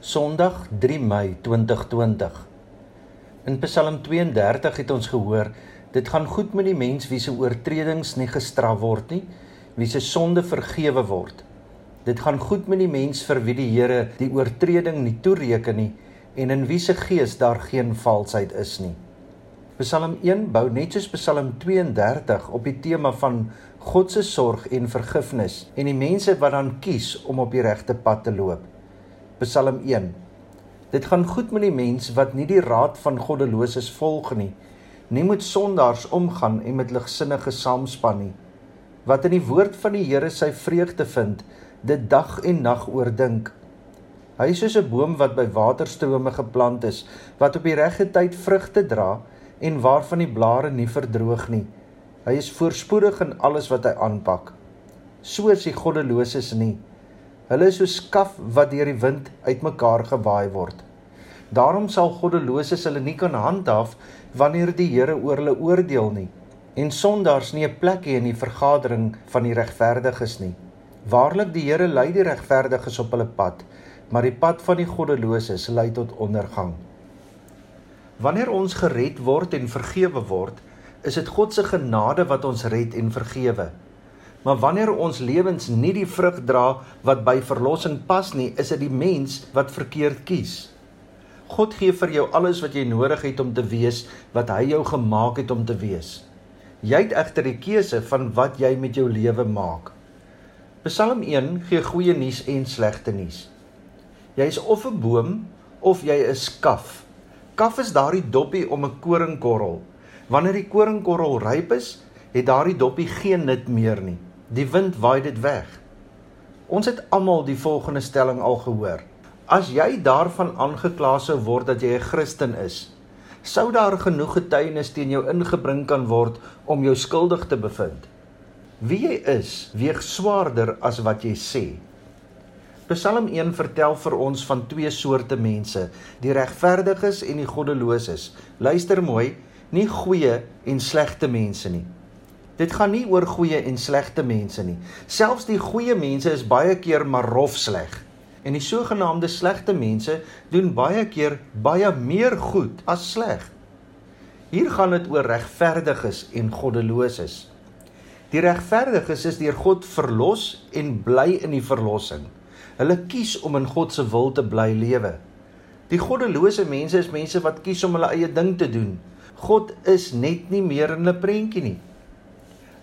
Sondag 3 Mei 2020. In Psalm 32 het ons gehoor, dit gaan goed met die mens wie se oortredings nie gestraf word nie, wie se sonde vergewe word. Dit gaan goed met die mens vir wie die Here die oortreding nie toereken nie en in wie se gees daar geen valsheid is nie. Psalm 1 bou net soos Psalm 32 op die tema van God se sorg en vergifnis en die mense wat dan kies om op die regte pad te loop. Psalm 1. Dit gaan goed met die mens wat nie die raad van goddeloses volg nie, nie met sondaars omgaan en met ligsinnige saamspan nie, wat in die woord van die Here sy vreugde vind, dit dag en nag oordink. Hy is soos 'n boom wat by waterstrome geplant is, wat op die regte tyd vrugte dra en waarvan die blare nie verdroog nie. Hy is voorspoedig in alles wat hy aanpak. So is die goddeloses nie. Hulle is so skaf wat deur die wind uitmekaar gewaai word. Daarom sal goddeloses hulle nie kan handhaaf wanneer die Here oor hulle oordeel nie en sondaars nie 'n plek hê in die vergadering van die regverdiges nie. Waarlik die Here lei die regverdiges op hulle pad, maar die pad van die goddeloses lei tot ondergang. Wanneer ons gered word en vergewe word, is dit God se genade wat ons red en vergewe. Maar wanneer ons lewens nie die vrug dra wat by verlossing pas nie, is dit die mens wat verkeerd kies. God gee vir jou alles wat jy nodig het om te wees wat hy jou gemaak het om te wees. Jy het egter die keuse van wat jy met jou lewe maak. Psalm 1 gee goeie nuus en slegte nuus. Jy is of 'n boom of jy is kaf. Kaf is daardie doppie om 'n koringkorrel. Wanneer die koringkorrel ryp is, het daardie doppie geen nut meer nie. Die wind waai dit weg. Ons het almal die volgende stelling al gehoor. As jy daarvan aangekla sou word dat jy 'n Christen is, sou daar genoeg getuienis teen jou ingebring kan word om jou skuldig te bevind. Wie jy is, weeg swaarder as wat jy sê. Psalm 1 vertel vir ons van twee soorte mense, die regverdiges en die goddeloses. Luister mooi, nie goeie en slegte mense nie. Dit gaan nie oor goeie en slegte mense nie. Selfs die goeie mense is baie keer maar rof sleg. En die sogenaamde slegte mense doen baie keer baie meer goed as sleg. Hier gaan dit oor regverdiges en goddeloses. Die regverdiges is deur God verlos en bly in die verlossing. Hulle kies om in God se wil te bly lewe. Die goddelose mense is mense wat kies om hulle eie ding te doen. God is net nie meer in hulle prentjie nie.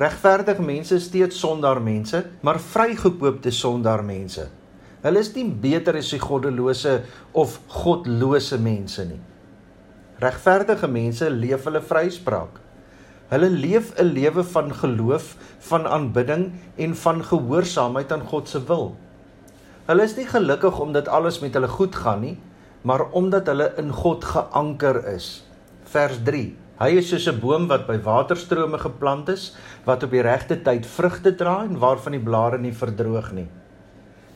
Regverdige mense is steeds sondaar mense, maar vrygekoopte sondaar mense. Hulle is nie beter as die goddelose of godlose mense nie. Regverdige mense leef hulle vryspraak. Hulle leef 'n lewe van geloof, van aanbidding en van gehoorsaamheid aan God se wil. Hulle is nie gelukkig omdat alles met hulle goed gaan nie, maar omdat hulle in God geanker is. Vers Hy is soos 'n boom wat by waterstrome geplant is, wat op die regte tyd vrugte dra en waarvan die blare nie verdroog nie.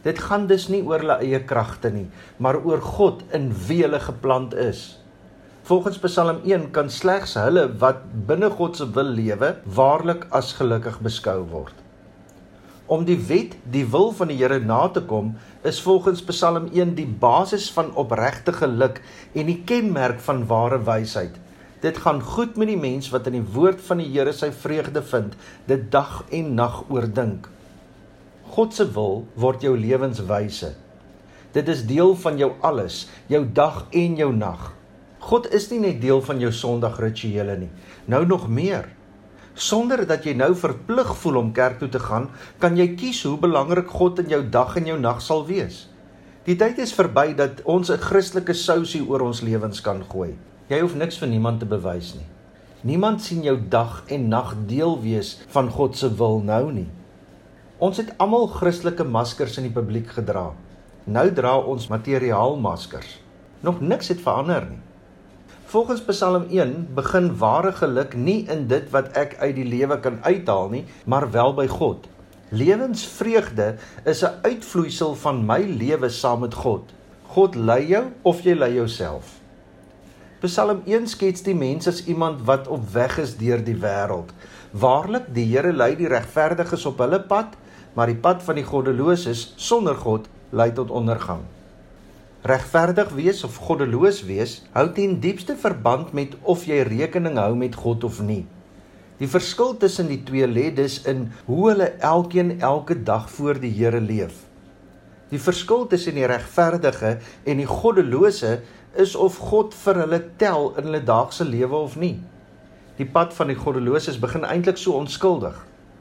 Dit gaan dus nie oor hulle eie kragte nie, maar oor God in wie hulle geplant is. Volgens Psalm 1 kan slegs hulle wat binne God se wil lewe, waarlik as gelukkig beskou word. Om die wet, die wil van die Here na te kom, is volgens Psalm 1 die basis van opregte geluk en die kenmerk van ware wysheid. Dit gaan goed met die mens wat in die woord van die Here sy vreugde vind, dit dag en nag oordink. God se wil word jou lewenswyse. Dit is deel van jou alles, jou dag en jou nag. God is nie net deel van jou Sondagrituele nie, nou nog meer. Sonder dat jy nou verplig voel om kerk toe te gaan, kan jy kies hoe belangrik God in jou dag en jou nag sal wees. Die tyd is verby dat ons 'n Christelike sousie oor ons lewens kan gooi. Jy hoef niks vir niemand te bewys nie. Niemand sien jou dag en nag deel wees van God se wil nou nie. Ons het almal Christelike maskers in die publiek gedra. Nou dra ons materiaalmaskers. Nog niks het verander nie. Volgens Psalm 1 begin ware geluk nie in dit wat ek uit die lewe kan uithaal nie, maar wel by God. Lewensvreugde is 'n uitvloeisel van my lewe saam met God. God lei jou of jy lei jouself. Psalm 1 skets die mens as iemand wat op weg is deur die wêreld. Waarlik, die Here lei die regverdiges op hulle pad, maar die pad van die goddeloses sonder God lei tot ondergang. Regverdig wees of goddeloos wees hou ten diepste verband met of jy rekening hou met God of nie. Die verskil tussen die twee lê dus in hoe hulle elkeen elke dag voor die Here leef. Die verskil tussen die regverdige en die goddelose is of God vir hulle tel in hulle daagse lewe of nie. Die pad van die goddeloses begin eintlik so onskuldig.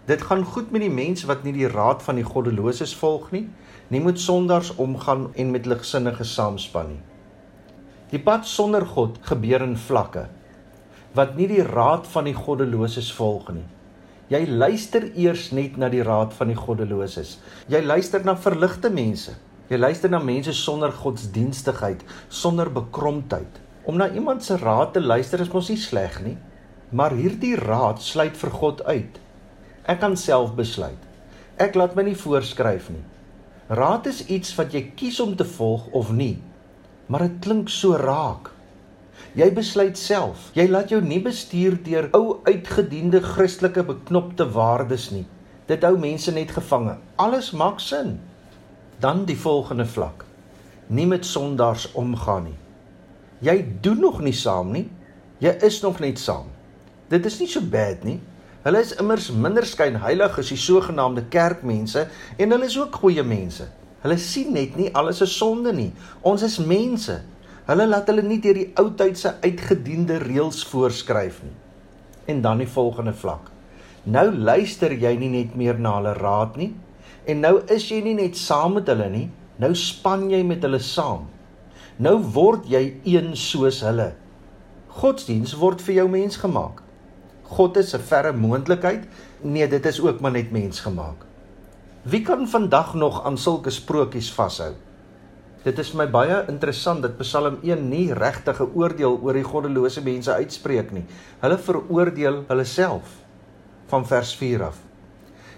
Dit gaan goed met die mens wat nie die raad van die goddeloses volg nie, nie met sondaars omgaan en met ligsinnige saamspan nie. Die pad sonder God gebeur in vlakke wat nie die raad van die goddeloses volg nie. Jy luister eers net na die raad van die goddeloses. Jy luister na verligte mense. Jy luister na mense sonder godsdienstigheid, sonder bekromtheid. Om na iemand se raad te luister is mos nie sleg nie, maar hierdie raad sluit vir God uit. Ek kan self besluit. Ek laat my nie voorskryf nie. Raad is iets wat jy kies om te volg of nie. Maar dit klink so raak. Jy besluit self. Jy laat jou nie bestuur deur ou uitgediende Christelike beknopte waardes nie. Dit hou mense net gevange. Alles maak sin. Dan die volgende vlak. Nie met sondaars omgaan nie. Jy doen nog nie saam nie. Jy is nog net saam. Dit is nie so bad nie. Hulle is immers minder skynheilig as die sogenaamde kerkmense en hulle is ook goeie mense. Hulle sien net nie alles is sonde nie. Ons is mense. Hulle laat hulle nie deur die ou tydse uitgediende reëls voorskryf nie. En dan die volgende vlak. Nou luister jy nie net meer na hulle raad nie en nou is jy nie net saam met hulle nie, nou span jy met hulle saam. Nou word jy een soos hulle. Godsdiens word vir jou mens gemaak. God is 'n verre moontlikheid. Nee, dit is ook maar net mens gemaak. Wie kan vandag nog aan sulke sprokies vashou? Dit is my baie interessant dat Psalm 1 nie regtig 'n oordeel oor die goddelose mense uitspreek nie. Hulle veroordeel hulle self van vers 4 af.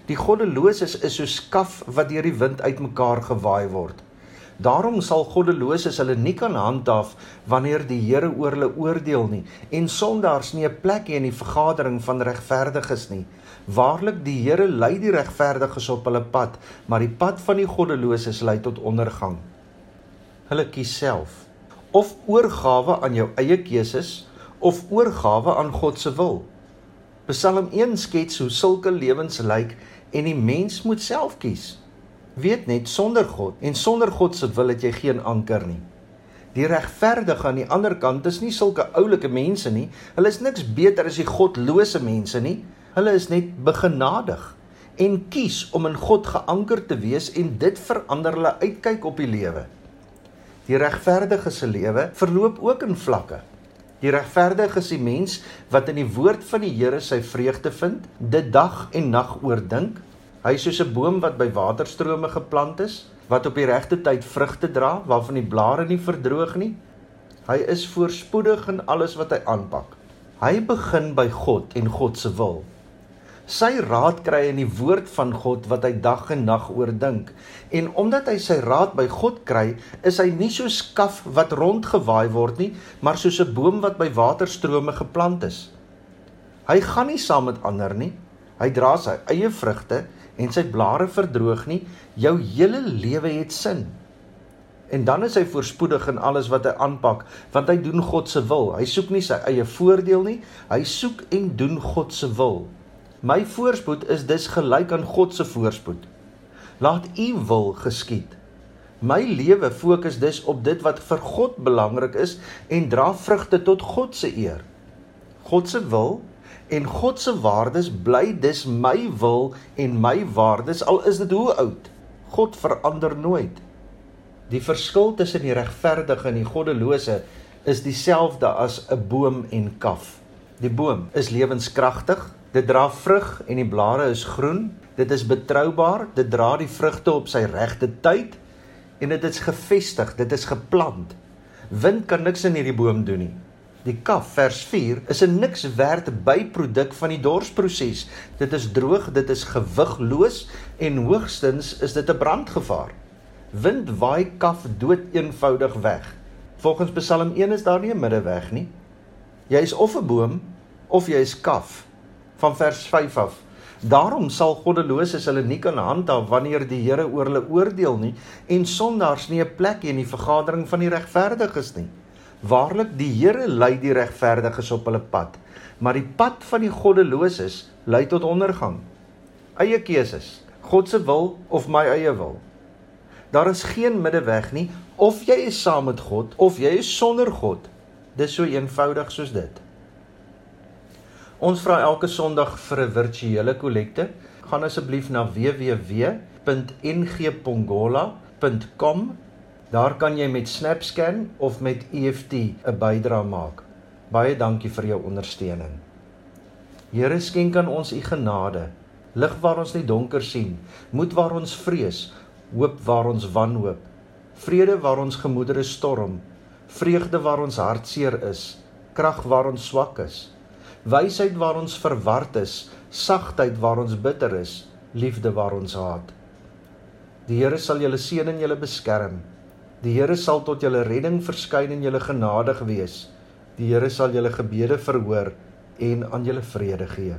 Die goddeloses is so skaf wat deur die wind uitmekaar gewaai word. Daarom sal goddeloses hulle nie kan handhaaf wanneer die Here oor hulle oordeel nie en sondaars nie 'n plek hê in die vergadering van regverdiges nie. Waarlik die Here lei die regverdiges op hulle pad, maar die pad van die goddeloses lei tot ondergang hulle kies self of oorgawe aan jou eie keuses of oorgawe aan God se wil. Psalm 1 skets hoe sulke lewens lyk en die mens moet self kies. Weet net sonder God en sonder God se wil het jy geen anker nie. Die regverdige aan die ander kant is nie sulke oulike mense nie. Hulle is niks beter as die godlose mense nie. Hulle is net begenadig en kies om in God geanker te wees en dit verander hulle uitkyk op die lewe. Die regverdige se lewe verloop ook in vlakke. Die regverdige is die mens wat in die woord van die Here sy vreugde vind, dit dag en nag oordink. Hy is soos 'n boom wat by waterstrome geplant is, wat op die regte tyd vrugte dra, waarvan die blare nie verdroog nie. Hy is voorspoedig in alles wat hy aanpak. Hy begin by God en God se wil sy raad kry in die woord van God wat hy dag en nag oordink. En omdat hy sy raad by God kry, is hy nie so skaf wat rondgewaai word nie, maar soos 'n boom wat by waterstrome geplant is. Hy gaan nie saam met ander nie. Hy dra sy eie vrugte en sy blare verdroog nie. Jou hele lewe het sin. En dan is hy voorspoedig in alles wat hy aanpak, want hy doen God se wil. Hy soek nie sy eie voordeel nie, hy soek en doen God se wil. My voorspoed is dus gelyk aan God se voorspoed. Laat U wil geskied. My lewe fokus dus op dit wat vir God belangrik is en dra vrugte tot God se eer. God se wil en God se waardes bly dus my wil en my waardes al is dit hoe oud. God verander nooit. Die verskil tussen die regverdige en die goddelose is dieselfde as 'n boom en kaf. Die boom is lewenskragtig, Dit dra vrug en die blare is groen. Dit is betroubaar. Dit dra die vrugte op sy regte tyd en dit is gefestig. Dit is geplant. Wind kan niks in hierdie boom doen nie. Die kaf vers 4 is 'n niks werd byproduk van die dorsproses. Dit is droog, dit is gewigloos en hoogstens is dit 'n brandgevaar. Wind waai kaf dood eenvoudig weg. Volgens Psalm 1 is daar nie 'n middeweg nie. Jy is of 'n boom of jy is kaf van vers 5 af. Daarom sal goddeloses hulle nie kan handhaaf wanneer die Here oor hulle oordeel nie en sondaars nie 'n plek in die vergadering van die regverdiges nie. Waarlik die Here lei die regverdiges op hulle pad, maar die pad van die goddeloses lei tot ondergang. Eie keuses, God se wil of my eie wil. Daar is geen middeweg nie, of jy is saam met God of jy is sonder God. Dis so eenvoudig soos dit. Ons vra elke Sondag vir 'n virtuele kollekte. Gaan asseblief na www.ngpongola.com. Daar kan jy met SnapScan of met EFT 'n bydrae maak. Baie dankie vir jou ondersteuning. Here skenk aan ons u genade, lig waar ons nie donker sien, moed waar ons vrees, hoop waar ons wanhoop, vrede waar ons gemoedere storm, vreugde waar ons hartseer is, krag waar ons swak is wysheid waar ons verward is, sagtheid waar ons bitter is, liefde waar ons haat. Die Here sal julle seën en julle beskerm. Die Here sal tot julle redding verskyn en julle genadig wees. Die Here sal julle gebede verhoor en aan julle vrede gee.